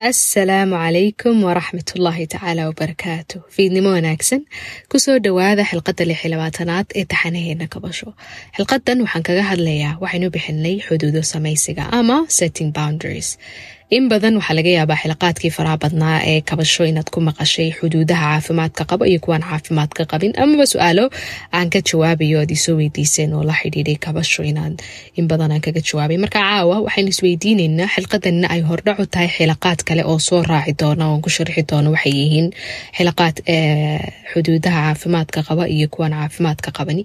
asalaamu calaykum waraxmatullaahi tacaala wabarakaatu fiidnimo wanaagsan ku soo dhowaada xilqadda lix iyo labaatanaad ee taxanaheena kabasho. Xilqadan waxaan kaga hadlayaa waxaynu bixinay xuduudo samaysiga ama setting boundaries in badan waxaa laga yaabaa xilqaadkii faraha badnaa ee kabasho inaad ku maqashay xuduudaha caafimaadka qaba iyo kuwaan caafimaadka qabin. Amaba su'aalo aan ka jawaabayo aad isoo weydiiseen oo la xidhiiday kabasho in badan aan kaga jawaabay. Marka caawa waxaynu isweydiineynaa xilqadanna ay hordhacu tahay xilaqaad kale oo soo raaci doona oon ku sharxi doono waxay yihiin xilaqaad xuduudaha caafimaadka qaba iyo kuwaan caafimaadka qabani.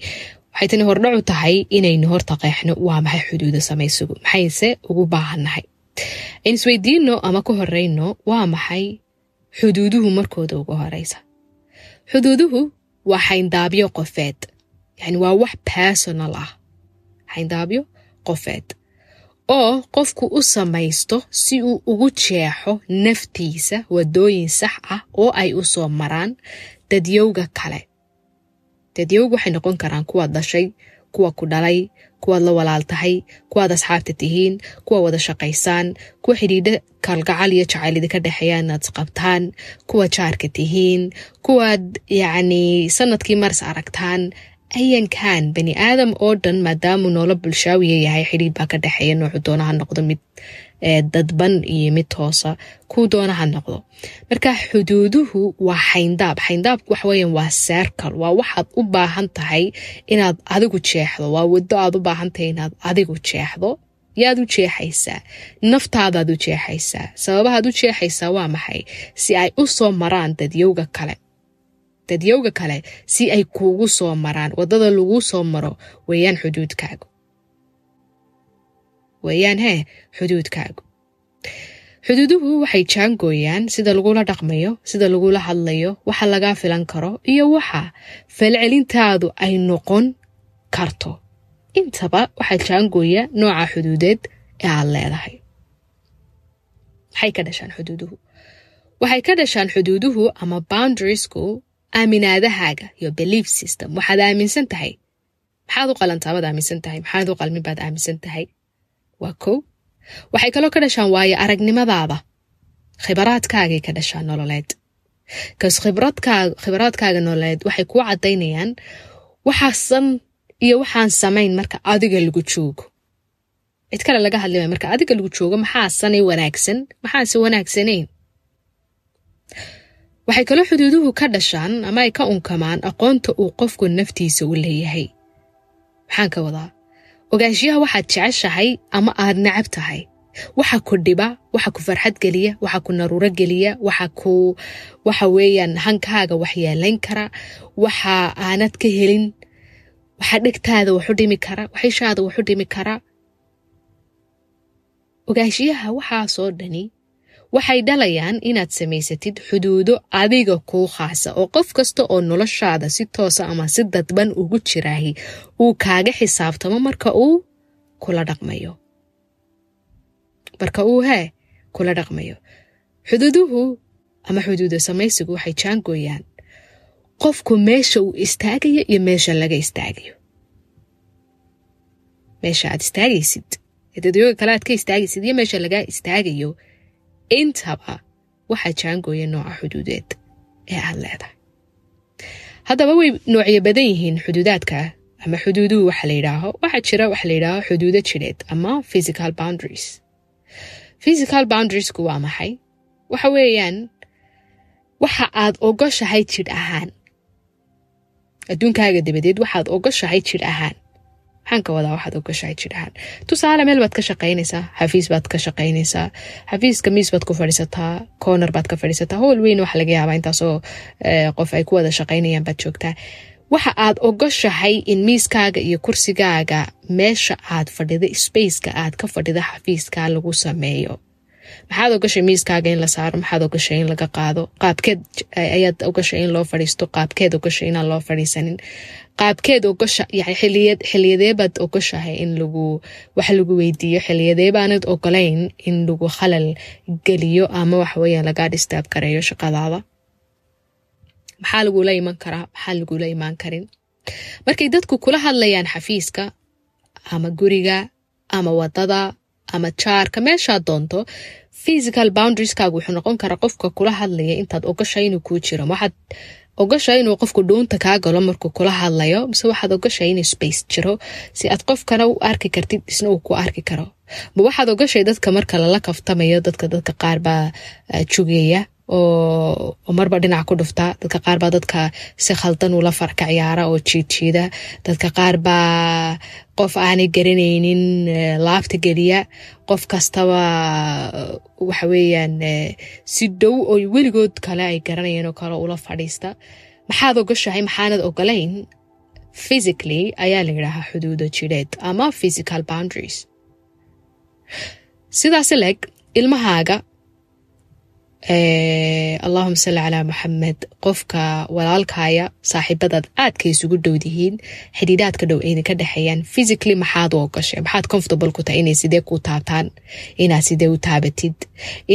Waxay tani hordhacu tahay inaynu horta qeexno waa maxay xuduudo samaysigu maxayse ugu baahannahay isweydiino ama ku horeyno waa maxay xuduuduhu markooda ugu horeysa? Xuduuduhu waa xayndaabyo qofeed yani waa wax personal ah. Xayndaabyo qofeed. Oo qofku u samaysto si uu ugu jeexo naftiisa wadooyin sax ah oo ay u soo maraan dadyowga kale. Dadyowga waxay noqon karaan kuwaad dhashay kuwa ku dhalay kuwaad la walaal tahay kuwaad asxaabta tihiin kuwa wada shaqaysaan kuwa xidhiidha kalgacal iyo jacaylida ka dhexeeya inaad isqabtaan kuwa jaarka tihiin kuwaad yacni sannadkii maras aragtaan. Ayankan bani aadam oo dhan maadaamuu noola bulshaawiya yahay xidhiid baa ka dhexeeya noocu doona ha noqdo mid dadban iyo mid toosa kuu doona ha noqdo. Marka xuduuduhu waa xayndaab. Xayndaabku waxaweyan waa sercal waa waxaad u baahan tahay inaad adigu jeexdo. Waa wado aad u baahan tahay inaad adigu jeexdo. Yaad u jeexaysaa. Naftaadaad u jeexaysaa. Sababahaad u jeexaysaa waa maxay? Si ay u soo maraan dadyowga kale. Dadyowga kale si ay kuugu soo maraan. Wadada lagu soo maro weeyaan xuduudkaagu weeyaan hee xuduudkaagu xuduuduhu waxay jaangooyaan sida lagula dhaqmayo sida lagula hadlayo waxa lagaa filan karo iyo waxa falcelintaadu ay noqon karto. Intaba waxaa jaangooya nooca xuduudeed ee aad leedahay. Maxay ka dhashaan xuduuduhu. Waxay ka dhashaan xuduuduhu ama boundariesku aaminaadahaaga iyo belief system. Waxaad aaminsan tahay. Maxaad u qalantaabaad aaminsan tahay? Maxaad u qalmin baad aaminsan tahay waa kow. Waxay kaloo ka dhashaan waayo aragnimadaada khibaraadkaagay ka dhashaan nololeed. Kas khibraadkaaga nololeed waxay kuu caddaynayaan waxaasan iyo waxaan samayn marka adiga lagu joogo. Cid kale laga hadlimay marka adiga lagu joogo maxaasanay wanaagsan? Maxaase wanaagsanayn? Waxay kaloo xuduuduhu ka dhashaan ama ay ka unkamaan aqoonta uu qofku naftiisa u leeyahay. Maxaan ka wadaa ogaanshiyaha waxaad jeceshahay ama aad necab tahay. Waxa ku dhiba waxa ku farxad geliya waxa ku naruuro geliya waxa ku waxa weeyaan hankaaga wax yeelayn kara waxa aanad ka helin waxa dhegtaada waxu dhimi kara waxishaada waxu dhimi kara. Ogaanshiyaha waxaasoo dhani waxay dhalayaan inaad samaysatid xuduudo adiga kuu khaasa oo qof kasta oo noloshaada si toosa ama si dadban ugu jiraahi. Uu kaaga xisaabtamo marka uu kula dhaqmayo. Marka uu hee kula dhaqmayo. Xuduuduhu ama xuduudo samaysigu waxay jaangooyaan qofku meesha uu istaagayo iyo meesha laga istaagayo. Meesha aad istaagaysid. Dadyoga kale aad ka istaagaysid iyo meesha lagaa istaagayo intaba waxaa jaangooya nooca xuduudeed ee aad leedahay. Haddaba way noocyo badan yihiin xuduudaadka ama xuduuduhu waxa la yidhaaho waxaa jira waxa la yidhaaho xuduudo jidheed ama physical boundaries. Physical boundariesku waa maxay? Waxa weeyaan waxa aad ogoshahay jidh ahaan. Adduunkaaga dabadeed waxaad ogoshahay jidh ahaan maxaan ka wadaa waxaad ogashahay jidh ahaan tusaale meel baad ka shaqaynaysaa xafiis baad ka shaqaynaysaa xafiiska miis baad ku fadhiisataa corner baad ka fadhiisataa howl weyn waxa laga yaabaa intaasoo qof ay ku wada shaqaynayaan baad joogtaa. Waxa aad ogoshahay in miiskaaga iyo kursigaaga meesha aad fadhida spaceka aad ka fadhida xafiiska lagu sameeyo maxaad ogashay miiskaaga in la saaro? Maxaad ogashay in laga qaado? Qaabkeed ayaad ogashay in loo fadhiisto? Qaabkeed ogashay inaan loo fadhiisanin? Qaabkeed ogasha xiliyadeebaad ogashahay in lagu wax lagu weydiiyo? Xiliyadeebaanad ogolayn in lagu khalal geliyo ama waxaweeyaan lagaa dhistaab gareeyo shaqadaada? Maxaa lagula iman karaa? Maxaa lagula imaan karin? Markay dadku kula hadlayaan xafiiska ama guriga ama waddada ama jaarka meeshaad doonto physical boundarieskaga wuxuu noqon karaa qofka kula hadlaya intaad ogashay inuu kuu jiro. Waxaad ogashay inuu qofku dhuunta kaa galo markuu kula hadlayo mise waxaad ogashay inuu space jiro si aad qofkana u arki kartid isna uu ku arki karo. Ma waxaad ogashay dadka marka lala kaftamayo dadka dadka qaar baa jugeeya oo marba dhinac ku dhufta. Dadka qaar baa dadka si khaldan ula farka ciyaara oo jiidjiida dadka qaar baa qof aanay garanaynin laabta geliya. Qof kastaba waxa weeyaan si dhow oo weligood kale ay garanayeen oo kale ula fadhiista. Maxaad ogashahay maxaanad ogolayn? Physically ayaa la yidhaahaa xuduudo jidheed ama physical boundaries. Sidaas leg ilmahaaga allahuma salli calaa maxamed qofka walaalkaya saaxiibadaad aadka isugu dhowdihiin xidhiidhaadka dhow idinka dhexeeyaan physically maxaad u ogashay maxaad comfortable ku tahay inay sidee ku taabtaan inaad sidee u taabatid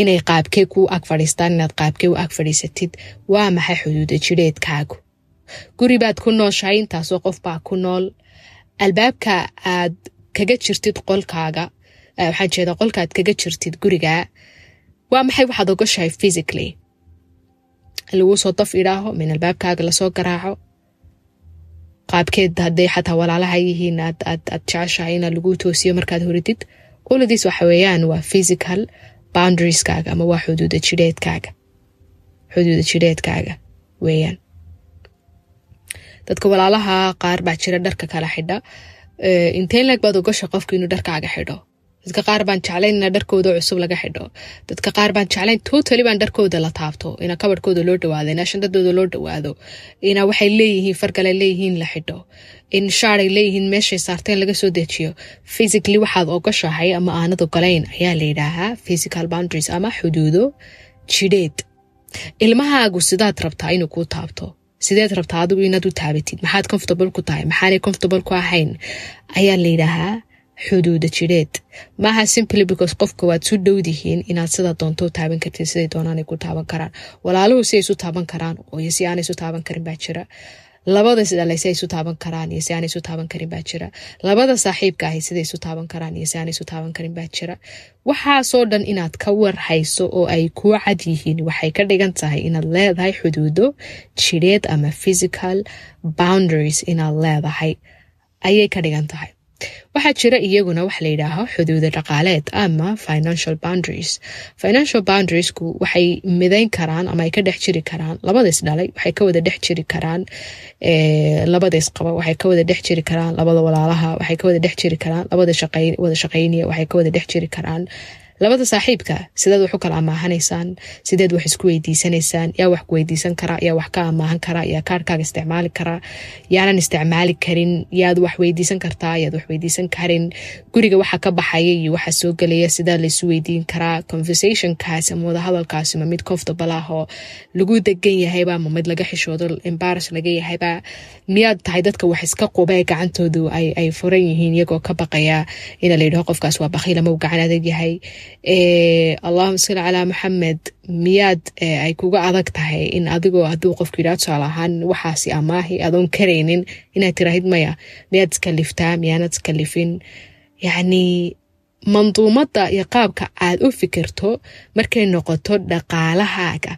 inay qaabkee ku ag fadhiistaan inaad qaabkee u ag fadhiisatid waa maxay xuduuda jidheedkaagu guri baad ku nooshahay intaasoo qof baa ku nool. Albaabka aad kaga jirtid qolkaaga waxaan jeeda qolka aad kaga jirtid guriga waa maxay waxaad ogashahay physically? Laguu soo daf idhaaho min albaabkaaga la soo garaaco. Qaabkeed hadday xataa walaalaha yihiin aad jeceshahay inaa laguu toosiyo markaad horidid oladiis waxa weeyaan waa physical boundarieeskaaga ama waa xuduuda jidheedkaaga xuduuda jidheedkaaga weeyaan. Dadka walaalaha qaar baa jira dharka kala xidha. Inteen baad ogasha qofka inuu dharkaaga xidho dadka qaar baan jeclayn ina dharkooda cusub laga xidho. Dadka qaar baan jeclayn totally baan dharkooda la taabto. Ina kabadhkooda loo dhawaado ina shandadooda loo dhawaado. Ina waxay leeyihiin fargalay leeyihiin la xidho. In shaaray leeyihiin meeshay saarteen laga soo dejiyo physically waxaad ogashahay ama aanad ogolayn ayaa la yidhaahaa physical boundaries ama xuduudo jidheed. Ilmahaagu sidaad rabtaa inuu kuu taabto. Sideed rabtaa adigu inaad u taabatid maxaad comfortable ku tahay? Maxaanay comfortable ku ahayn? Ayaa la yidhaahaa xuduuda jidheed maaha simply because qofka waad su dhowdihiin inaad sida doonto taaban kartid siday doonaanay ku taaban karaan. Walaaluhu si ay isu taaban karaan iyo si aanay isu taaban karin baa jira. Labada sidale si ay isu taaban karaan iyo si aanay isu taaban karin baa jira. Labada saaxiibka ahi siday isu taaban karaan iyo si aanay isu taaban karin baa jira. Waxaasoo dhan inaad ka warhayso oo ay kuu cad yihiin waxay ka dhigan tahay inaad leedahay xuduudo jidheed ama physical boundaries inaad leedahay. Ayay ka dhigan tahay waxaa jira iyaguna wax la yidhaaho xuduuda dhaqaaleed ama financial boundaries. Financial boundariesku waxay midayn karaan ama ay ka dhex jiri karaan labadays dhalay waxay ka wada dhex jiri karaan labadays qaba waxay ka wada dhex jiri karaan labada walaalaha waxay ka wada dhex jiri karaan labada wada shaqaynaya waxay ka wada dhex jiri karaan labada saaxiibka sideed wax u kala amaahanaysaan sideed wax isku weydiisanaysaan yaa wax ku weydiisan karaa yaa wax ka amaahan karaa yaa kaarhkaaga isticmaali karaa yaanan isticmaali karin yaad wax weydiisan kartaa yaad wax weydiisan karin. Guriga waxa ka baxaya iyo waxa soo gelaya sidaa laysu weydiin karaa conversationkaasi ama wadahadalkaasi ma mid comfortable ah oo lagu degan yahayba ma mid laga xishoodo embaras laga yahayba miyaad tahay dadka wax iska quba ee gacantoodu ay furan yihiin iyagoo ka baqaya. Ina layidhaho qofkaas waa bakiil ama uu gacan adag yahay allahuma salli calaa maxamed miyaad ay kuga adag tahay in adigoo hadduu qofku yidhaha tusaale waxaasi amaahi adoon karaynin inaad tiraahid maya. Miyaad iskaliftaa miyaanad iskalifin yacni manduumadda iyo qaabka aad u fikirto markay noqoto dhaqaalahaaga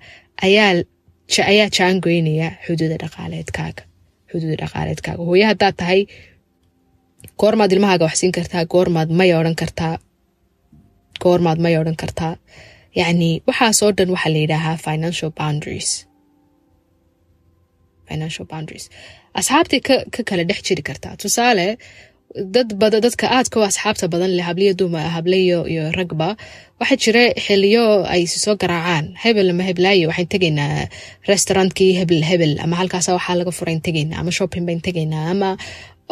ayaa jaangoynaya xuduuda dhaqaaleedkaaga xuduuda dhaqaaleedkaaga. Hooye haddaad tahay goormaad ilmahaaga wax siin kartaa goormaad maya odhan kartaa goormaad may odhan kartaa yacni waxaasoo dhan waxaa la yidhaahaa financial boundaries. Financial boundaries. Asxaabtay ka ka kala dhex jiri kartaa tusaale dad bada dadka aadka u asxaabta badan leh habliyo duma hablayo iyo ragba waxaa jira xiliyo ay soo garaacaan. Hebel ama heblaayo waxaan tegaynaa restaurantkii hebel hebel ama halkaasa waxaa laga furayn tegaynaa ama shopping bayn tegaynaa ama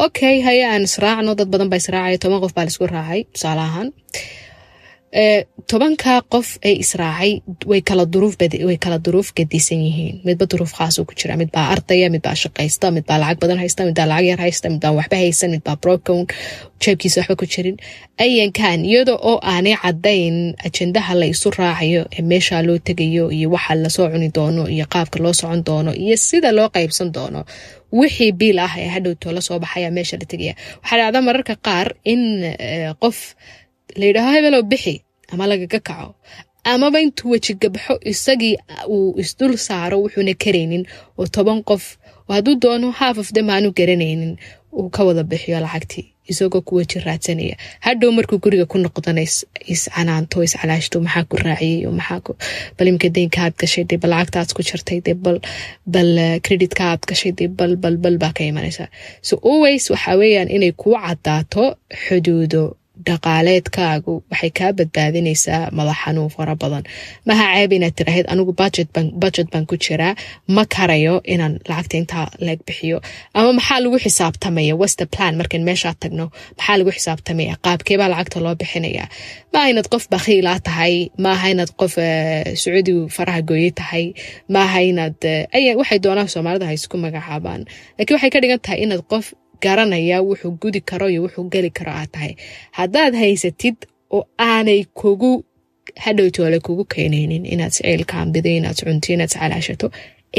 okay haye aan israacno dad badan baa israacaya toban qof baa la isku raacay tusaale ahaan tobanka qof ee israacay way kala duruuf gadisan yihiin. Midba duruuf khaas ku jira midbaa ardaya midbaa shaqaysta midbaa lacag badan haysta midbaa lacag yar haysta midbaa waxba haysan midbaa broken jeebkiisa waxba ku jirin. Ayankan iyada oo aanay cadayn ajendaha la isu raacayo ee meesha loo tegayo iyo waxa la soo cuni doono iyo qaabka loo socon doono iyo sida loo qaybsan doono. Wixii biil ah ee hadhowto la soo baxaya meesha la tegaya waxaa dhacda mararka qaar in qof layidhaaho hebelow bixi ama lagaga kaco amaba intuu weji gabxo isagii uu isdul saaro wuxuuna karaynin oo toban qof oo hadduu doono half of them aanu garanaynin uu ka wada bixiyo lacagtii isagoo ku weji raadsanaya. Hadhow markuu guriga ku noqdana iscanaanto iscalaashto maxaa ku raaciyay maxaa bal imka deynka aad gashay dee bal lacagta aad ku jartay dee bal bal creditka aad gashay dee bal bal bal baa ka imanaysa. So always waxa weeyaan inay kuu cadaato xuduudo dhaqaaleedkaagu waxay kaa badbaadinaysaa madax xanuun fara badan. Maha ceeb inaad anigu budget baan ku jiraa ma karayo inaan lacagta intaa leeg bixiyo. Ama maxaa lagu xisaabtamaya west plan? Markan meeshaa tagno maxaa lagu xisaabtamaya qaabkeebaa lacagta loo bixinaya maaha inaad qof bakhiilaa tahay? Maaha inaad qof sacuudigu faraha gooye tahay? Maaha inaad waxay doonaan soomaalida ha isku magacaabaan. Laakiin waxay ka dhigan tahay inaad qof garanaya wuxuu gudi karo iyo wuxuu geli karo aad tahay. Haddaad haysatid oo aanay kugu hadhowtoole kugu keenaynin inaad siciilkaambido inaad cunto inaad calaashato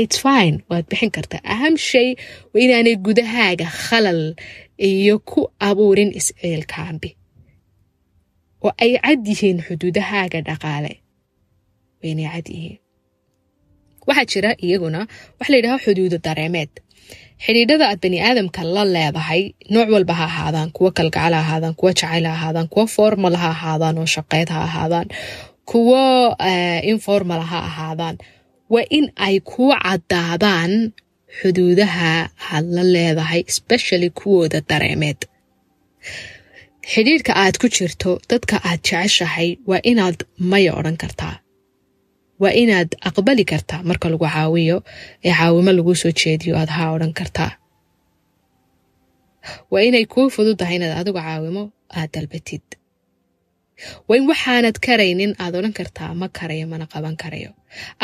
its fine waad bixin kartaa aham shay inaanay gudahaaga khalal iyo ku abuurin isciilkaambi oo ay cad yihiin xuduudahaaga dhaqaale. Waa inay cad yihiin. Waxaa jira iyaguna waxa la yidhaha xuduudo dareemeed xidhiidhada aad bani aadamka la leedahay nooc walba ha ahaadaan kuwo kalgacal ha ahaadaan kuwo jacayl ha ahaadaan kuwo formal ha ahaadaan oo shaqeyd ha ahaadaan kuwo informal ha ahaadaan. Waa in ay kuu caddaadaan xuduudaha had la leedahay especially kuwooda dareemeed. Xidhiidhka aad ku jirto dadka aad jeceshahay waa inaad maya odhan kartaa waa inaad aqbali kartaa marka lagu caawiyo ee caawimo lagu soo jeediyo aad haa odhan kartaa. Waa inay kuu fududahay inaad adigu caawimo aad dalbatid waa in waxaanad karaynin aad odhan kartaa ma karayo mana qaban karayo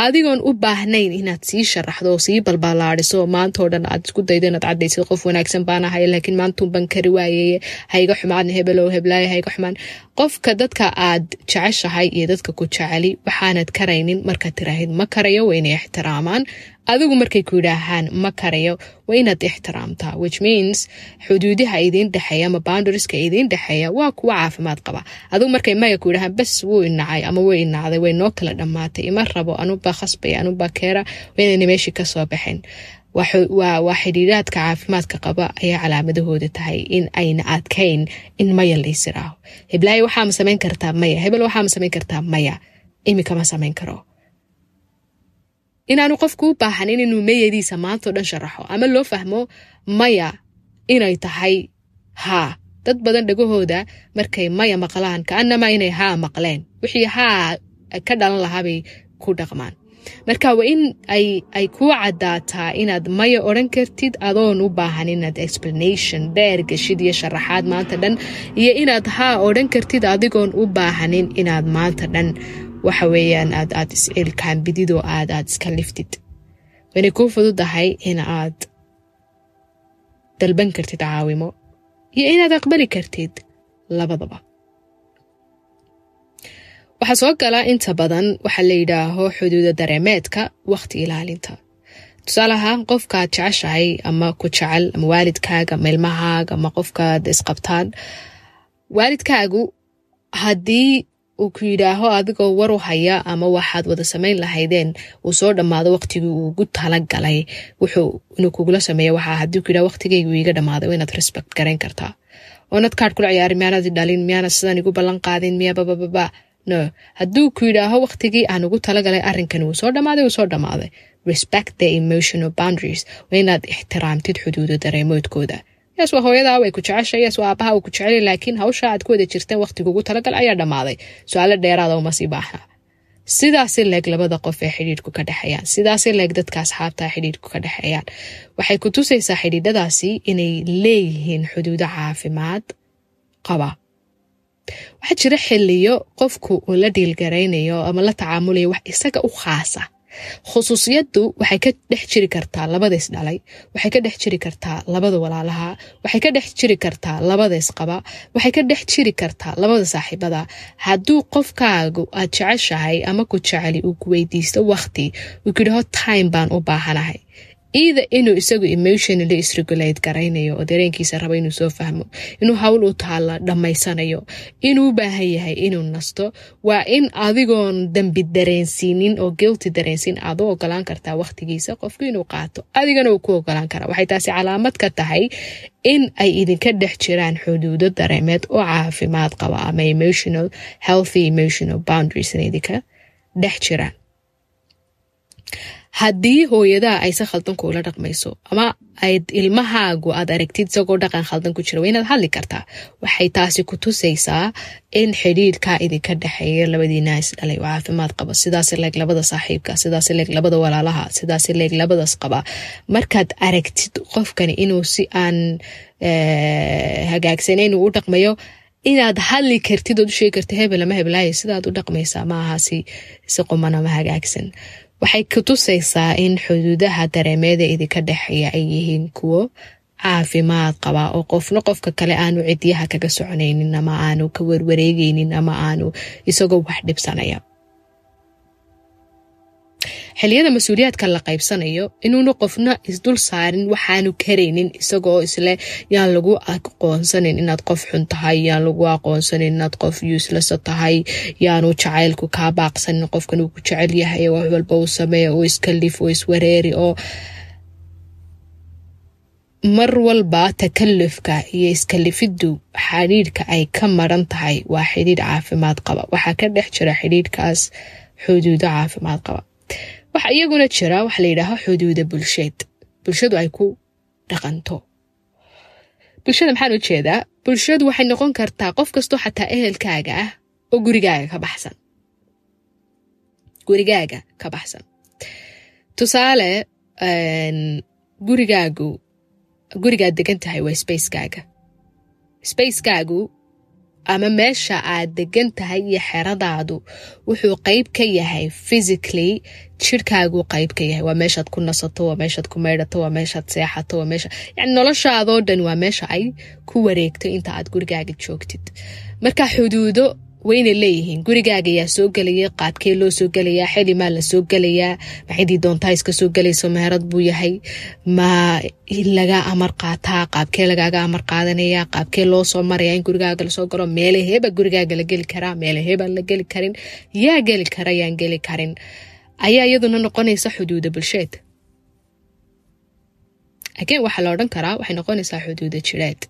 adigoon u baahnayn inaad sii sharaxdo oo sii balballaadiso maantao dhan aad isku daydo inaad caddaysid qof wanaagsan baan ahay laakiin maantuunban kari waayeye hayga xumaan hebelow heblaaya hayga xumaan. Qofka dadka aad jeceshahay iyo dadka ku jeceli waxaanad karaynin markaad tiraahid ma karayo waa inay ixtiraamaan adigu markay ku yidhaahaan ma karayo waa inaad ixtiraamtaa which means xuduudaha idiin dhexeeya ama boundarieska idiin dhexeeya waa kuwa caafimaad qaba. Adigu markay maya ku yidhahaan bas wuu inacay ama way inacday way noo kala dhammaatay. Ima rabo anubaa khasbaya anubaa keera waa inayna meeshii ka soo baxeen. Waa xidhiiraadka caafimaadka qaba ayaa calaamadahooda tahay in ayna adkayn in maya laysiraaho heblaayo waxaama samayn kartaa maya. Hebel waxaama samayn kartaa maya. Imikama samayn karo inaanu qofku u baahanin inuu mayadiisa maantao dhan sharaxo. Ama loo fahmo maya inay tahay haa. Dad badan dhagahooda markay maya maqlaan kaanamaa inay haa maqleen. Wixii haa ka dhalan lahaabay ku dhaqmaan. Marka waa in ay kuu caddaataa inaad maya odhan kartid adoon u baahan inaad explanation dheer geshid iyo sharaxaad maanta dhan iyo inaad haa odhan kartid adigoon u baahanin inaad maanta dhan waxa weeyaan aad aad isciilkaambidid oo aad aad iska liftid. Waynay kuu fududahay in aad dalban kartid caawimo iyo inaad aqbali kartid labadaba. Waxaa soo gala inta badan waxaa la yidhaaho xuduuda dareemeedka wakhti ilaalinta. Tusaale ahaan qofkaad jeceshahay ama ku jecel ama waalidkaaga ama ama qofkaad isqabtaan waalidkaagu haddii uu ku yidhaaho adigoo war u haya ama waxaad wada samayn lahaydeen uu soo dhammaado waqtigii uu ugu talagalay. Wuxuu inuu kugula sameeya waxaa haddii ku yidhaho waqtigaygu iiga dhammaaday inaad respect garayn kartaa. Oonad kaadh kula ciyaarin miyaanad dhalin miyaanad sidan igu ballan qaadin miya babababa no hadduu ku yidhaaho waqtigii aan ugu talagalay arrinkani wuu soo dhammaaday wuu soo dhammaaday. Respect the emotional boundaries. Waa inaad ixtiraamtid xuduuda dareemoodkooda yaas waa hooyadaa way ku jeceshay yaas waa aabaha uu ku jeceli laakiin hawsha aad ku wada jirteen waqtiga ugu talagal ayaa dhammaaday. Su'aalo dheeraada uma sii baahna sidaasi leeg labada qof ee xidhiidhku ka dhexeeyaan sidaasi leeg dadka asxaabta xidhiidhku ka dhexeeyaan waxay ku tusaysaa xidhiidhadaasi inay leeyihiin xuduudo caafimaad qaba. Waxaa jira xiliyo qofku uu la dhiilgaraynayo ama la tacaamulayo wax isaga u khaasa khusuusiyaddu waxay ka dhex jiri kartaa labada isdhalay waxay ka dhex jiri kartaa labada walaalaha waxay ka dhex jiri kartaa labada isqaba waxay ka dhex jiri kartaa labada saaxiibada. Hadduu qofkaagu aad jeceshahay ama ku jeceli uu ku weydiisto waqti uu kuyidhaho time baan u baahanahay either inuu isagu emotionally isregulate garaynayo oo dareenkiisa rabo inuu soo fahmo inuu hawl u taalla dhammaysanayo inuu baahan yahay inuu nasto waa in adigoon dambi dareensiinin oo guilty dareensiin aad u ogolaan kartaa waqtigiisa qofku inuu qaato adigana uu ku ogolaan karaa waxay taasi calaamad ka tahay in ay idinka dhex jiraan xuduudo dareemeed oo caafimaad qaba ama emotional healthy emotional boundaries idinka dhex jiraan haddii hooyadaha ay si khaldan kuula dhaqmayso ama ayd ilmahaagu aad aragtid isagoo dhaqan khaldan ku jira waa inaad hadli kartaa. Waxay taasi ku tusaysaa in xidhiidhkaa idinka dhexeeya labadiina is dhalay oo caafimaad qaba. Sidaas leeg labada saaxiibka sidaas leeg labada walaalaha sidaas leeg labadaas qaba. Markaad aragtid qofkani inuu si aan hagaagsanayn uu u dhaqmayo inaad hadli kartid ood u sheegi karta hebel ama heblaaya sidaad u dhaqmaysaa ma si quman hagaagsan waxay ku tusaysaa in xuduudaha dareemeeda idinka dhexeeya ay yihiin kuwo caafimaad qaba oo qofna qofka kale aanu cidyaha kaga soconaynin ama aanu ka warwareegaynin ama aanu isagoo wax dhibsanaya xiliyada mas'uuliyaadka la qaybsanayo inuuna qofna isdul saarin waxaanu karaynin isagoo isle yaan lagu aqoonsanin inaad qof xun tahay yaan lagu aqoonsanin inaad qof yuuslasa tahay yaanu jacaylku kaa baaqsanin qofkan uu ku jecel yahay wax walba uu sameeya oo iskalif oo iswareeri oo mar walba takalufka iyo iskalifiddu xidhiidhka ay ka maran tahay waa xidhiidh caafimaad qaba. Waxaa ka dhex jira xidhiidhkaas xuduudo caafimaad qaba waxaa iyaguna jira waxa la yidhaaho xuduuda bulsheed. Bulshadu ay ku dhaqanto. Bulshada maxaan u jeedaa bulshadu waxay noqon kartaa qof kastoo xataa ehelkaaga ah oo gurigaaga ka baxsan. Gurigaaga ka baxsan. Tusaale gurigaagu gurigaad degan tahay waa spacekaaga. Spacekaagu ama meesha aad degan tahay iyo xeradaadu wuxuu qeyb ka yahay physically jirhkaagu qeyb ka yahay. Waa meeshaad ku nasato waa meeshaad ku maydhato waa meeshaad seexato waa meesha yani noloshaadoo dhan waa meesha ay ku wareegto inta aad gurigaaga joogtid. Marka xuduudo wayna leeyihiin. Gurigaaga yaa soo gelaya qaabkee loo soo gelayaa xilimaa la soo gelayaa maxaydii doontaa iska soo gelayso meherad buu yahay ma laga amar qaataa qaabkee lagaaga amar qaadanaya qaabkee loo soo maraya in gurigaaga la soo galo meelaheeba gurigaaga la geli karaa meelaheebaan la geli karin yaa geli kara yaan geli karin ayaa iyaduna noqonaysa xuduuda bulsheed. Again waxaa la odhan karaa waxay noqonaysaa xuduuda jireed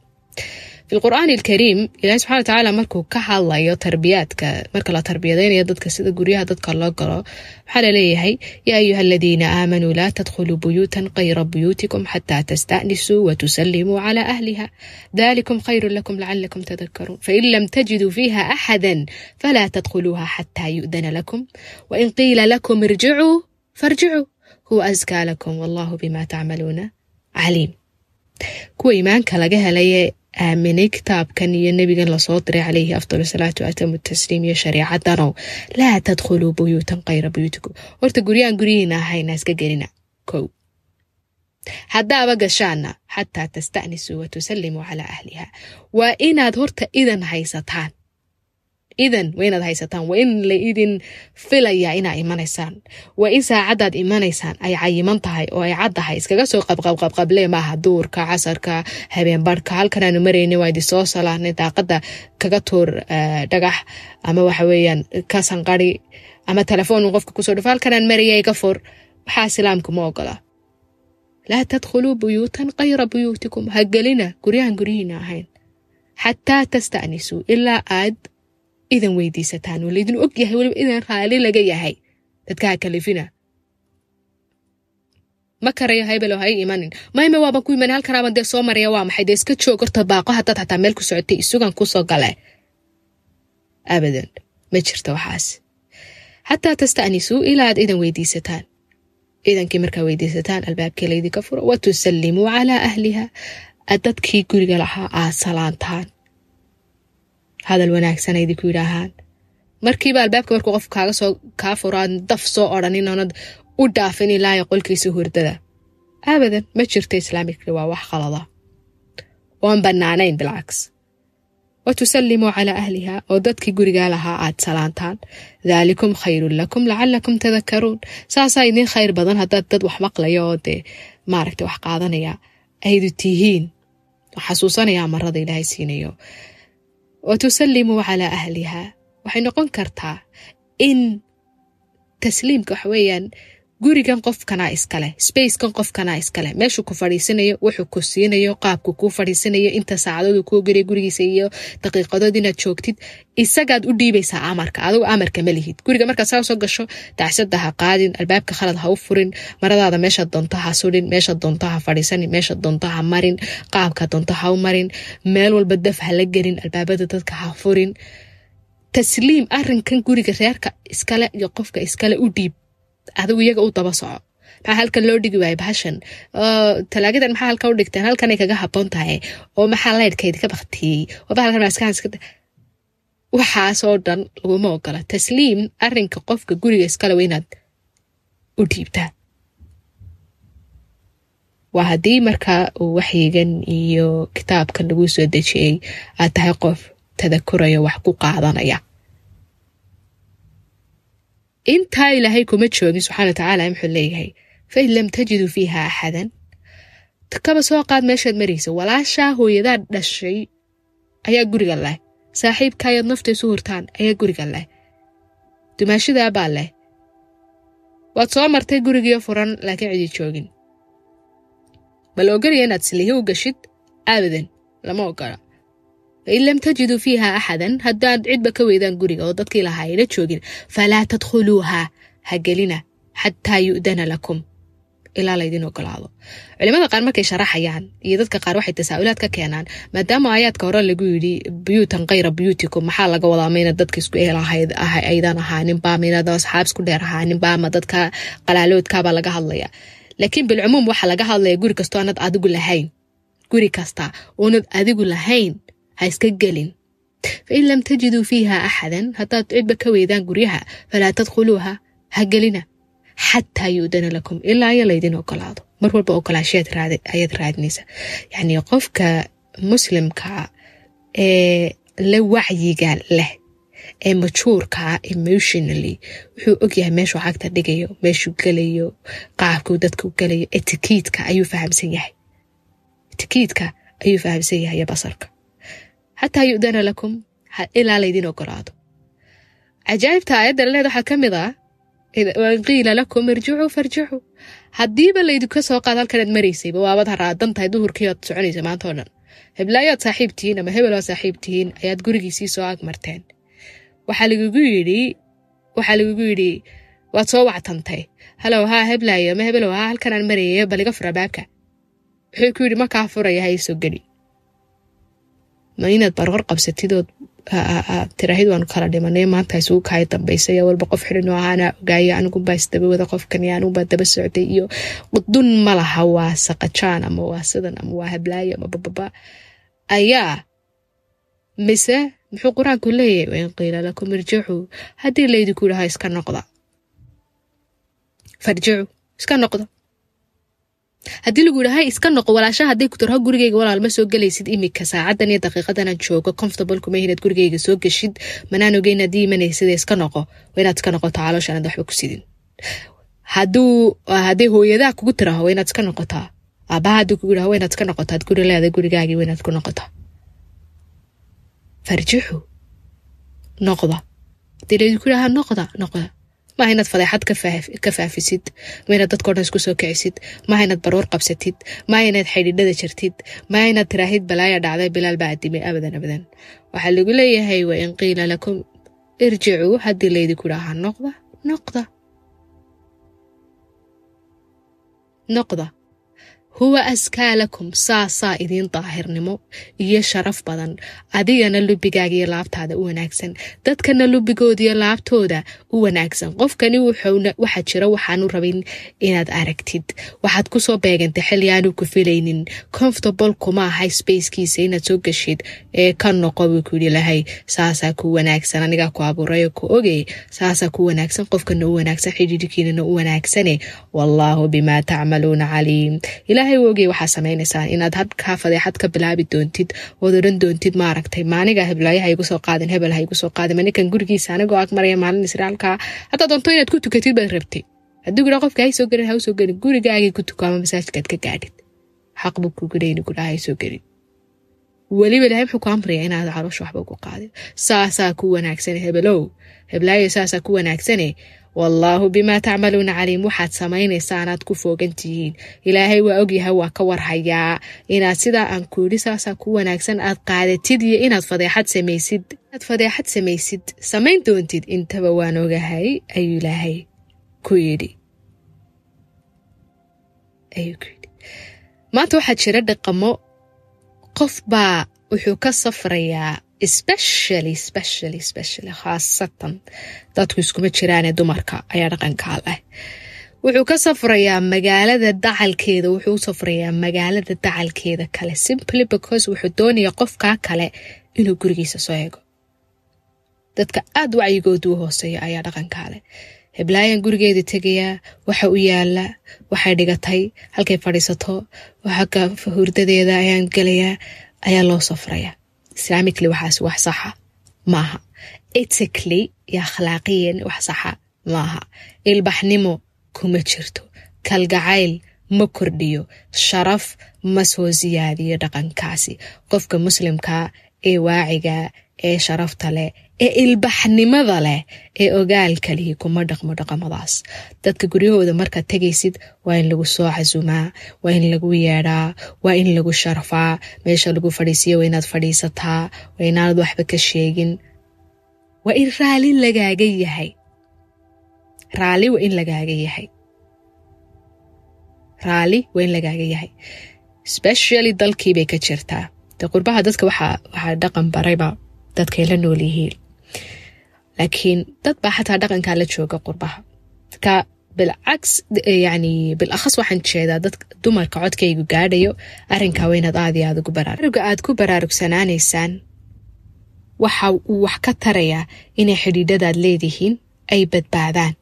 fi lqur'aan alkariim ilahi subxana wa tacaala markuu ka hadlayo tarbiyaadka marka la tarbiyadaynayo dadka sida guryaha dadka loo galo waxaa la leeyahay yaa ayuha aladiina aamanuu laa tadkhuluu buyuutan kayra buyuutikum xataa tasta'nisuu watusallimuu calaa ahliha dalikum khayru lakum lacalakum tadakaruun fain lam tajiduu fiiha axada falaa tadkhuluuha xataa yu'dana lakum wain qiila lakum irjicuu farjicuu huwa askaa lakum wallahu bima tacmaluuna caliim kuwa iimaanka laga helaye aaminay kitaabkan iyo nebigan la soo diray calayhi afdal salaatu atamu tasliim iyo shareecadanow laa tadkhuluu buyuutan kayra buyuutikum horta guryahan guryihiina ahayna iska gelina kow haddaaba gashaana xataa tasta'nisuu wa tusallimuu calaa ahliha waa inaad horta idan haysataan idan waa inaad haysataan. Waa in la idin filayaa inaa imanaysaan. Waa in saacaddaad imanaysaan. Ay cayiman tahay oo ay caddahay iskaga soo qabqabqabqable maaha duurka casarka habeenbarhka halkan aanu marayna waa idin soo salaanay daaqadda kaga tuur dhagax ama waxa weeyaan ka sanqari ama telefoon qofka ku soo dhufo. Halkan aan maraya iga fur. Waxaa islaamku ma ogola? Laa tadkhuluu buyuutan kayra buyuutikum. Ha gelina. Guryahan guryihiina ahayn. Xataa tasta'nisuu. Ilaa aad idan weydiisataan oo laydin og yahay weliba idan raali laga yahay. Dadkaha kalifina ma karayo haybelo ha imanin. Mayme waaban ku iman halkanaaban dee soo maraya waa maxay? Dee iska joog horta baaqo haddaad xataa meel ku socotay isugan ku soo gale abadan ma jirto waxaas. Xataa tasta'nisuu ilaa aad idan weydiisataan. Idankii markaa weydiisataan albaabkii laydinka furo. Wa tusallimuu calaa ahliha aad dadkii guriga lahaa aad salaantaan hadal wanaagsan aydinku yidhaahaan. Markiiba albaabka markuu qof kaaga soo kaa furaan daf soo odhanin oonad u dhaafin ilaayo qolkiisa hurdada. Abadan ma jirto islaamika waa wax qalada oon bannaanayn bilcaks. Wa tusallimuu calaa ahliha oo dadkii gurigaa lahaa aad salaantaan. Daalikum khayrun lakum lacalakum tadakaruun saasaa idiin khayr badan haddaad dad wax maqlaya oo dee maaragta wax qaadanaya aydu tihiin xasuusanaya amarada ilaahay siinayo wa tusallimuu calaa ahliha waxay noqon kartaa in tasliimka waxa weeyaan gurigan qofkanaa iskale spacekan qofkanaa iskale. Meeshuu ku fadhiisanayo wuxuu ku siinayo qaabku kuu fadhiisanayo inta saacadood kuu geliya gurigiisa iyo daqiiqadood inaad joogtid isagaad u dhiibaysaa amarka adigu amarka ma lihid. Guriga markaad saa soo gasho dacsada ha qaadin albaabka khalad ha u furin maradaada meesha doonto ha sudhin meesha doonto ha fadhiisanin meesha doonto ha marin qaabka doonto ha u marin meel walba daf ha la gelin albaabada dadka ha furin. Tasliim arinkan guriga reerka iskale iyo qofka iskale u dhiib adigu iyaga u daba soco maxaa halkan loo dhigi waayay bahashan talaagadan maxaa halka u dhigteen halkanay kaga haboon tahay oo maxaa leydhkayd ka baktiyey waxaasoo dhan laguma ogola tasliim arinka qofka guriga iskale waa inaad u dhiibtaa waa haddii markaa uu waxyigan iyo kitaabkan lagu soo dejiyey aad tahay qof tadakurayo wax ku qaadanaya intaa ilaahay kuma joogin subxana wa tacaala muxuu leeyahay. Fain lam tajiduu fiiha axadan kaba soo qaad meeshaad maraysa walaashaa hooyadaa dhashay ayaa guriga leh. Saaxiibkaayaad nafta isu hurtaan ayaa guriga leh. Dumaashidaabaa leh. Waad soo martay gurigiio furan laakiin cidi joogin. Bal ogolaya inaad silihi u gashid abadan lama ogola fain lam tajiduu fiiha axadan haddaad cidba ka weydaan guriga oo dadkii lahaa joogin falaa tadkhuluuha ha gelina xataa yu'dana lakum ilaa laydin ogolaado culimada qaar markay sharaxayaan iyo dadka qaar waxay tasaa'ulaad ka keenaan maadaama aayaadka hore lagu yidhi buyuutan kayra buyuutikum maxaa laga wadaa mayna dadka isku eel aydan ahaaninbaa maynad asxaab isku dheer ahaaninbaa ma dadka qalaaloodkaabaa laga hadlaya laakiin bilcumuum waxaa laga hadlaya guri kastoo aanad adigu lahayn guri kasta oonad adigu lahayn ha iska gelin. Fain lam tajiduu fiiha axadan haddaad cidba ka weydaan guryaha falaa tadkhuluuha ha gelina. Xataa yu'dana lakum ilaa aya laydin ogolaado mar walba ogolaashayaad ayaad raadinaysa. Yacnii qofka muslimka ee la wacyiga leh ee majuurkaa emotionally wuxuu ogyahay meeshuu cagta dhigayo meeshuu gelayo qaabkuu dadku gelayo etikiidka ayuu fahamsan yahay. Etikiidka ayuu fahamsan yahay iyo xataa yu'dana lakum ilaa laydin ogolaado cajaa'ibta aayadda laleed waxaa ka mid ah wain qiila lakum irjicuu farjicuu haddiiba laydinka soo qaad halkanaad maraysayba waabad haraadan tahay soconaysa maanta oo dhan heblaayaad saaxiib ama hebel oad saaxiib ayaad gurigiisii soo agmarteen waxaa lagugu yidhi waxaa lagugu yidhi waad soo wactantay halow haa heblaayo ama hebelow haa halkanaan marayay bal iga wuxuu ku yidhi makaa furaya ha iisoo geli ma inaad barqor qabsatidood tiraahid waanu kala dhimanay maanta isugu kaay dambaysay walba qof xidhin oo ahaana ogaaya anigumbaa isdaba wada qofkan iyo anigumbaa daba socday iyo dun ma laha waa saqajaan ama waa sidan ama waa hablaayo ama bababa ayaa mise muxuu qur'aanku leeyahay wain qiila lakum irjicuu haddii laydinku yidhaha iska noqda. Farjicuu iska noqda haddii lagu yidhaha iska noqo walaasha hadday ku tarho gurigeyga walaal ma soo gelaysid imika saacadan iyo daqiiqadanaan joogo. Comfortable inaad gurigeyga soo geshid. Manaan ogeyn haddii imanaysid iska noqo waa inaad iska noqoto caloosha anaad waxba ku sidin. Hadduu hadday hooyadaa kugu tiraho waa inaad iska noqotaa aabaha hadduu kugu yidhaho waa inaad iska noqotaa guri leeda gurigaagii waa inaad ku noqotaa farjixu noqda. Haddii laydinku yidhaha noqda noqda maaha inaad fadeexad ka faafisid ma inaad dadkao dhan isku soo kicisid. Maaha inaad baroor qabsatid. Maaha inaad xidhiidhada jirtid maaha inaad tiraahid balaaya dhacday bilaal baa adimay abadan abadan. Waxaa lagu leeyahay wa in qiila lakum irjicuu haddii laydinku idhaaha noqda noqda. Noqda huwa askaa lakum saasaa idiin daahirnimo iyo sharaf badan. Adigana lubigaaga iyo laabtaada u wanaagsan. Dadkana lubigooda iyo laabtooda u wanaagsan. Qofkani waxaa jira waxaanu rabin inaad aragtid. Waxaad ku soo beegantay xilli aanu ku filaynin. Comfortable kuma ahay spacekiisa inaad soo geshid ee ka noqo buu ku yidhi lahay saasaa ku wanaagsan. Anigaa ku abuurayo ku ogey saasaa ku wanaagsan. Qofkana u wanaagsan xidhiidhkiinana u wanaagsane. Wallaahu bimaa tacmaluuna caliim ilaahay u ogay waxaa samaynaysaa inaad habkaa fadeexad ka bilaabi doontid ood odhan doontid maaragtay. Maaniga heblaayo ha igu soo qaadin hebel ha soo qaadin. Manikan gurigiisa anigoo ag maalin israalkaa haddaa doonto inaad ku tukatid baad rabtay. Hadduu gudhaa qofka hay soo gelin ha u soo gelin gurigaagii ku tuko ama masaajidkaad ka gaadhid. Xaq buu ku gudhay inu gudhaa hay soo gelin. Weliba ilahay muxuu ku amrayaa inaad caloosha waxba ugu qaadin. Saasaa ku wanaagsane hebelow heblaayo saasaa ku wanaagsane wallaahu bimaa tacmaluuna caliim waxaad samaynaysaanaad ku foogan tihiin ilaahay waa ogyahay waa ka warhayaa inaad sidaa aan ku yidhi saasaa ku wanaagsan aad qaadatid iyo inaad fadeexad samaysid. Inaad fadeexad samaysid samayn doontid. Intaba waan ogahay ayuu ilaahay ku yidhi. Maanta waxaa jira dhaqamo. Qof baa wuxuu ka safrayaa especially specially specially khaasatan dadku iskuma jiraane dumarka ayaa dhaqankaa leh wuxuu ka safrayaa magaalada dacalkeeda wuxuu safrayaa magaalada dacalkeeda kale simply because wuxuu doonayaa qofkaa kale inuu gurigiisa soo ego dadka aada wacyigoodu u hooseeya ayaa dhaqankaa leh heblaayan gurigeeda tegayaa waxa u yaalla waxay dhigatay halkay fadhiisato hurdadeeda ayaan gelayaa ayaa loo safrayaa islaamically waxaas wax saxa maaha. Ethically iyo akhlaaqiyan wax saxa maaha. Ilbaxnimo kuma jirto. Kalgacayl ma kordhiyo. Sharaf ma soo siyaadiyo dhaqankaasi. Qofka muslimkaa ee waaciga ee sharafta leh ee ilbaxnimada leh ee ogaalka lihi kuma dhaqmo dhaqamadaas. Dadka guryahooda markaad tegaysid waa in lagu soo casumaa waa in lagu yeedhaa waa in lagu sharfaa meesha lagu fadhiisiya waa inaad fadhiisataa waa inaanad waxba ka sheegin. Waa in raali lagaaga yahay. Raali waa in lagaaga yahay. Raali waa in lagaaga yahay. Specially dalkiibay ka jirtaa. De qurbaha dadka waxaa dhaqan barayba dadkay la nool yihiin laakiin dad baa xataa dhaqankaa la jooga qurbaha. Marka bilcaks yani bilakhas waxaan jeedaa dad dumarka codkaygu gaadhayo arrinkaa waa inaad aad iyo aad ugu baraaruga aad ku baraarugsanaanaysaan waxa uu wax ka tarayaa inay xidhiidhadaad leedihiin ay badbaadaan.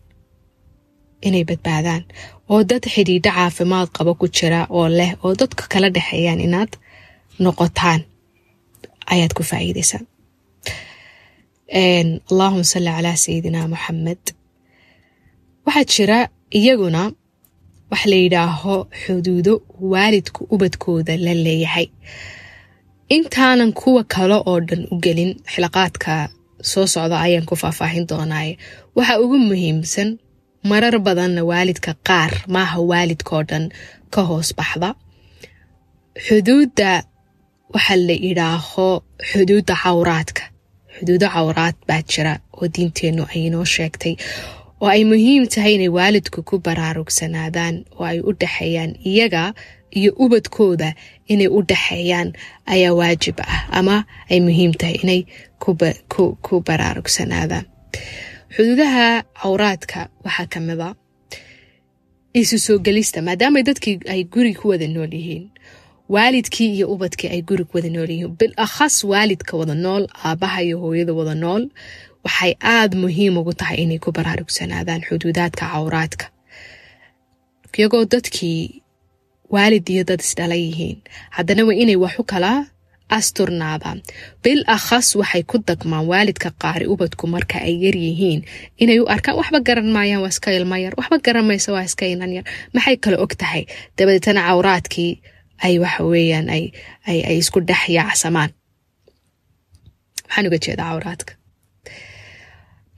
Inay badbaadaan. Oo dad xidhiidho caafimaad qabo ku jira oo leh oo dadka kala dhexeeyaan inaad noqotaan ayaad ku faa'iidaysaan allahuma salli calaa sayidina moxamed waxaa jira iyaguna wax la yidhaaho xuduudo waalidku ubadkooda la leeyahay. Intaanan kuwa kale oo dhan u gelin xilaqaadka soo socda ayaan ku faahfaahin doonaaye waxa ugu muhiimsan marar badanna waalidka qaar maaha waalidkao dhan ka hoos baxda. Xuduudda waxa la yidhaaho xuduudda cawraadka xuduudo cawraad baa jira oo diinteennu ay inoo sheegtay oo ay muhiim tahay inay waalidku ku baraarugsanaadaan oo ay u dhexeeyaan iyaga iyo ubadkooda inay u dhexeeyaan ayaa waajib ah ama ay muhiim tahay inay ku baraarugsanaadaan. Xuduudaha cawraadka waxaa ka mid a isu soo gelista maadaama dadkii ay guri ku wada nool yihiin waalidkii iyo ubadkii ay guri ku wada nool yihiin. Waalidka wada nool aabaha iyo hooyada wada nool waxay aada muhiim ugu tahay inay ku baraarugsanaadaan xuduudaadka cawraadka. Iyagoo dadkii waalid iyo dad isdhala yihiin. Haddana waa inay wax u kala asturnaadaan. Bil akhas waxay ku dagmaan waalidka qaari ubadku marka ay yar yihiin. Inay u arkaan waxba garan maayaan waa iska ilma yar. Waxba garan maysa waa iska inan yar. Maxay kale og tahay? Dabadeetana cawraadkii ay waxa weeyaan ay isku dhex yaacsamaan. Maxaan uga jeedaa cawraadka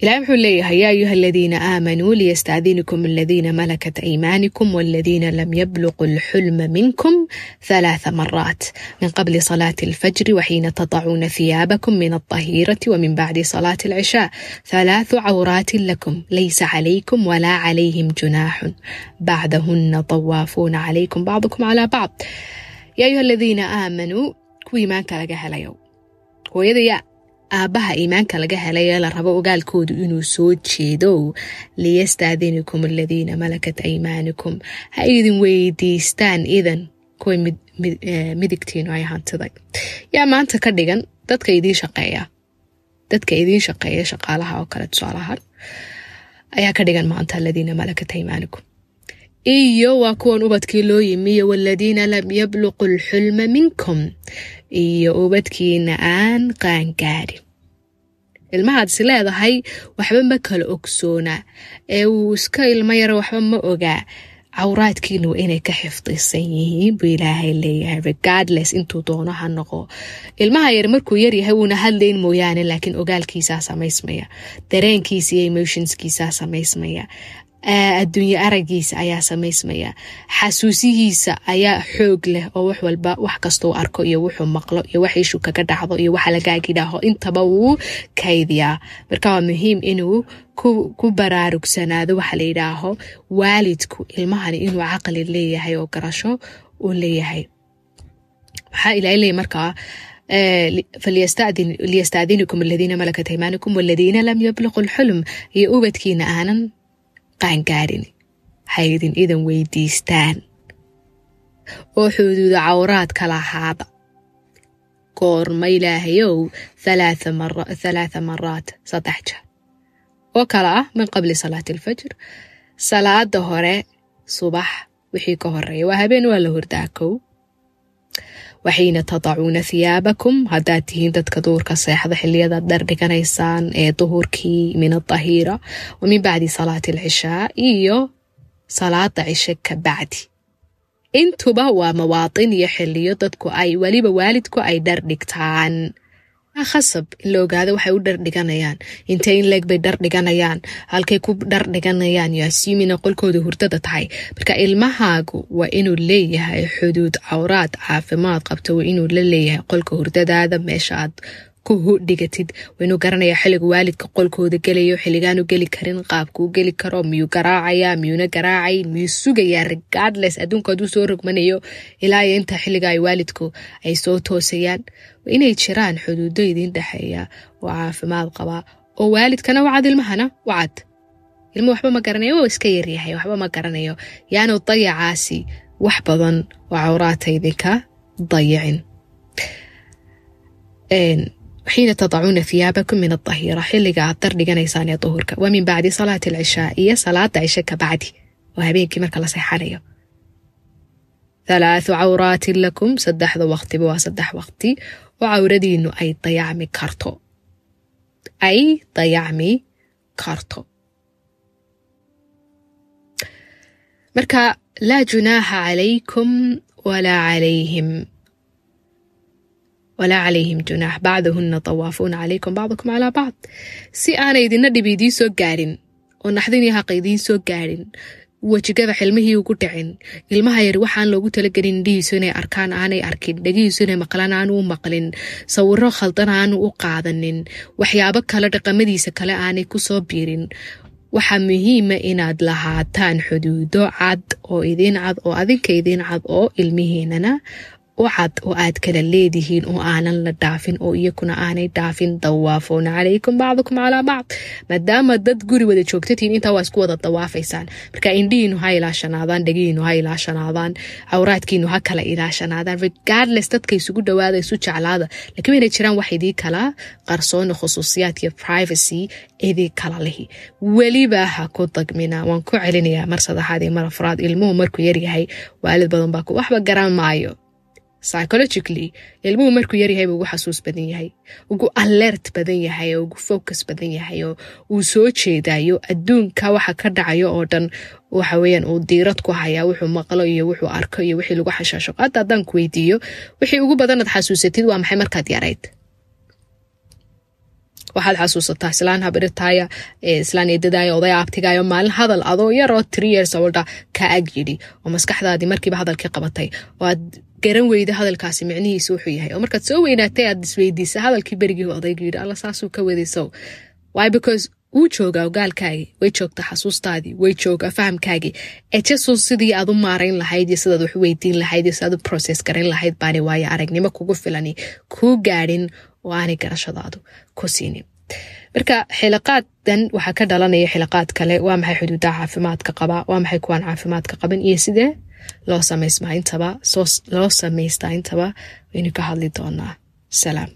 ilahi wuxuu leeyahay yaa ayuha aladiina aamanuu liyastaadinikum aladiina malakat aymaanikum waladiina lam yabluqu alxulma minkum halaatha maraat min qabli salaati alfajri waxiina tadacuuna thiyaabakum min aldahirati wamin bacdi salaati alcishaa halaathu cawraatin lakum laysa calaykum walaa calayhim junaaxun bacdahuna dawaafuuna calaykum bacdukum calaa bacd yaa ayuha aladiina aamanuu kuwa iimaanka laga helayo hooyadaya aabbaha iimaanka laga helay ee la rabo ogaalkoodu inuu soo jeedo liyastaadinikum aladiina malakat aymaanikum. Ha idin weydiistaan idan kuwa midigtiinu ay hantiday yaa maanta ka dhigan dadka idiin shaqeeya. Dadka idiin shaqeeya shaqaalaha oo kale tusaalahaan ayaa ka dhigan maanta aladiina malakat aymaanikum. Iyo waa kuwan ubadkii loo yimiyo waladiina lam yabluqu lxulma minkum iyo ubadkiina aan qaangaadhin ilmahaad is leedahay waxba ma kala ogsoonaa. Ee uu iska ilmo yaro waxba ma ogaa. Cawraadkiina waa inay ka xifdisan yihiin buu ilaahay leeyahay. Regardless intuu doono ha noqo. Ilmaha yar markuu yaryahay wuuna hadlayn mooyaane laakiin ogaalkiisaa samaysmaya. Dareenkiisa iyo emotionskiisaa samaysmaya adduunye aragiisa ayaa samaysmaya. Xasuusihiisa ayaa xoog leh oo wax walba wax kastuu arko iyo wuxuu maqlo iyo wax ishu kaga dhacdo iyo waxa lagaagidhaaho intaba wuu kaydiyaa marka waa muhiim inuu ku baraarugsanaado waxa la yidhaaho waalidku ilmahani inuu caqli leeyahay oo garasho uu leeyahay. Waxaa ilahay leeyahy markaa liyastadinikum aladiina malakat aymaanikum waladiina lam yabluqu lxulm iyo ubadkiina aanan qaangaarin haydin idan weydiistaan oo xuduuda cawraad kala ahaada goorma ilaahayow thalaatha maraat saddex jeer oo kale ah min qabli salaati alfajr salaada hore subax wixii ka horreeya waa habeen waa la hordaa kow waxiina tadacuuna thiyaabakum haddaad tihiin dadka duurka seexda xiliyadaad dhar dhiganaysaan ee duhurkii min adahiira wa min bacdi salaati alcishaa iyo salaada cishe ka bacdi. Intuba waa mawaatin iyo xiliyo dadku ay weliba waalidku ay dhar dhigtaan khasab in la ogaado waxay u dhar dhiganayaan. Intay in leeg bay dhar dhiganayaan. Halkay ku dhar dhiganayaan yaasiimina qolkooda hurdada tahay. Marka ilmahaagu waa inuu leeyahay xuduud cawraad caafimaad qabto waa inuu la leeyahay qolka hurdadaada meesha aad ku dhigatid. Waa inuu garanayaa xilliga waalidka qolkooda gelayo xiligaanu geli karin qaabkuu geli karo miyuu garaacayaa miyuuna garaacay miyuu sugayaa regardless adduunku hadduu soo rogmanayo ilaa iyo inta xilliga ay waalidku ay soo toosayaan. Inay jiraan xuduudo idiin dhexeeya oo caafimaad qabaa oo waalidkana wacad ilmahana wacad. Ilmo waxba ma garanayo oo iska yaryahay waxba ma garanayo. Yaanu dayacaasi wax badan oo cawraata idinka dayicin xiina tadacuuna thiyaabakum min adahiira xilliga aad dar dhiganaysaan ee duhurka wa min bacdi salaati alcishaa iyo salaada cishe ka bacdi oo habeenkii marka la seexanayo thalaathu cawraatin lakum saddexda waqtiba waa saddex waqti oo cawradiinu ay dayacmi karto ay dayacmi karto marka laa junaaha calaykum walaa calayhim walaa calayhim junaax bacdahuna tawaafuuna calaykum bacdukum calaa bacd si aana idina dhib idiin soo gaadhin oo naxdin iyo haqa idiin soo gaadhin wejigada xilmihii ugu dhicin ilmaha yar waxaan loogu talagelin indhihiisu inay arkaan aanay arkin dhegihiisu inay maqlaan aanu u maqlin sawiro khaldan aanu u qaadanin waxyaabo kale dhaqamadiisa kale aanay ku soo biirin. Waxaa muhiima inaad lahaataan xuduudo cad oo idiin cad oo adinka idiin cad oo ilmihiinana u cad oo aad kala leedihiin oo aanan la dhaafin oo iyakuna aanay dhaafin dawaafuuna calaykum bacdukum calaa bacd. Maadaama dad guri wada joogtatiin intaa waa isku wada dawaafaysaan marka indhihiinu ha ilaashanaadaan dhegihiinu ha ilaashanaadaan cawraadkiinu ha kala ilaashanaadaan. Regardless dadka isugu dhawaada isu jeclaada. Lakiin inay jiraan wax idii kala qarsoona khusuusiyaad iyo privacy idii kala lihi. Weliba ha ku dagmina. Waan ku celinayaa mar saddexaad iyo mar afraad. Ilmuhu markuu yaryahay waalid badan baa waxba garan maayo psychologically ilmuhu markuu yaryahay ugu xasuus badan yahay ugu alert badan yahay ugu focus badan yahay oo uu soo jeedayo adduunka waxa ka dhacayo oo dhan waxa weeyaan uu diirad ku hayaa wuxuu maqlo iyo wuxuu arko iyo wixii lagu xashaasho. Hadda haddaan ku weydiiyo wixii ugu badanaad xasuusatid waa maxay markaad yarayd? Waxaad xasuusataa islaan habiritaaya islaan eedadaaya oday aabtigaayo maalin hadal adoo yar oo three years olda ka ag yidhi oo maskaxdaadii markiiba hadalkii qabatay oo aad garan weyda hadalkaasi micnihiisa wuxuu yahay. Oo markaad soo weynaatay aad isweydiisa hadalkii berigii odaygu yidhi alla saasuu ka wadaysow why? Because wuu joogaa ogaalkaagii way joogtaa xasuustaadii way joogaa fahamkaagii. Ejesun sidii aad u maarayn lahayd iyo sidaad wax weydiin lahayd iyo sidaad u process garayn lahayd baani waayo aragnimo kugu filani kuu gaadhin oo aanay garashadaadu ku siinin marka xilaqaadan waxaa ka dhalanaya xilaqaad kale. Waa maxay xuduudaha caafimaadka qaba waa maxay kuwaan caafimaadka qaban iyo sidee loo samaysmaa intaba loo samaystaa intaba waynu ka hadli doonaa salaam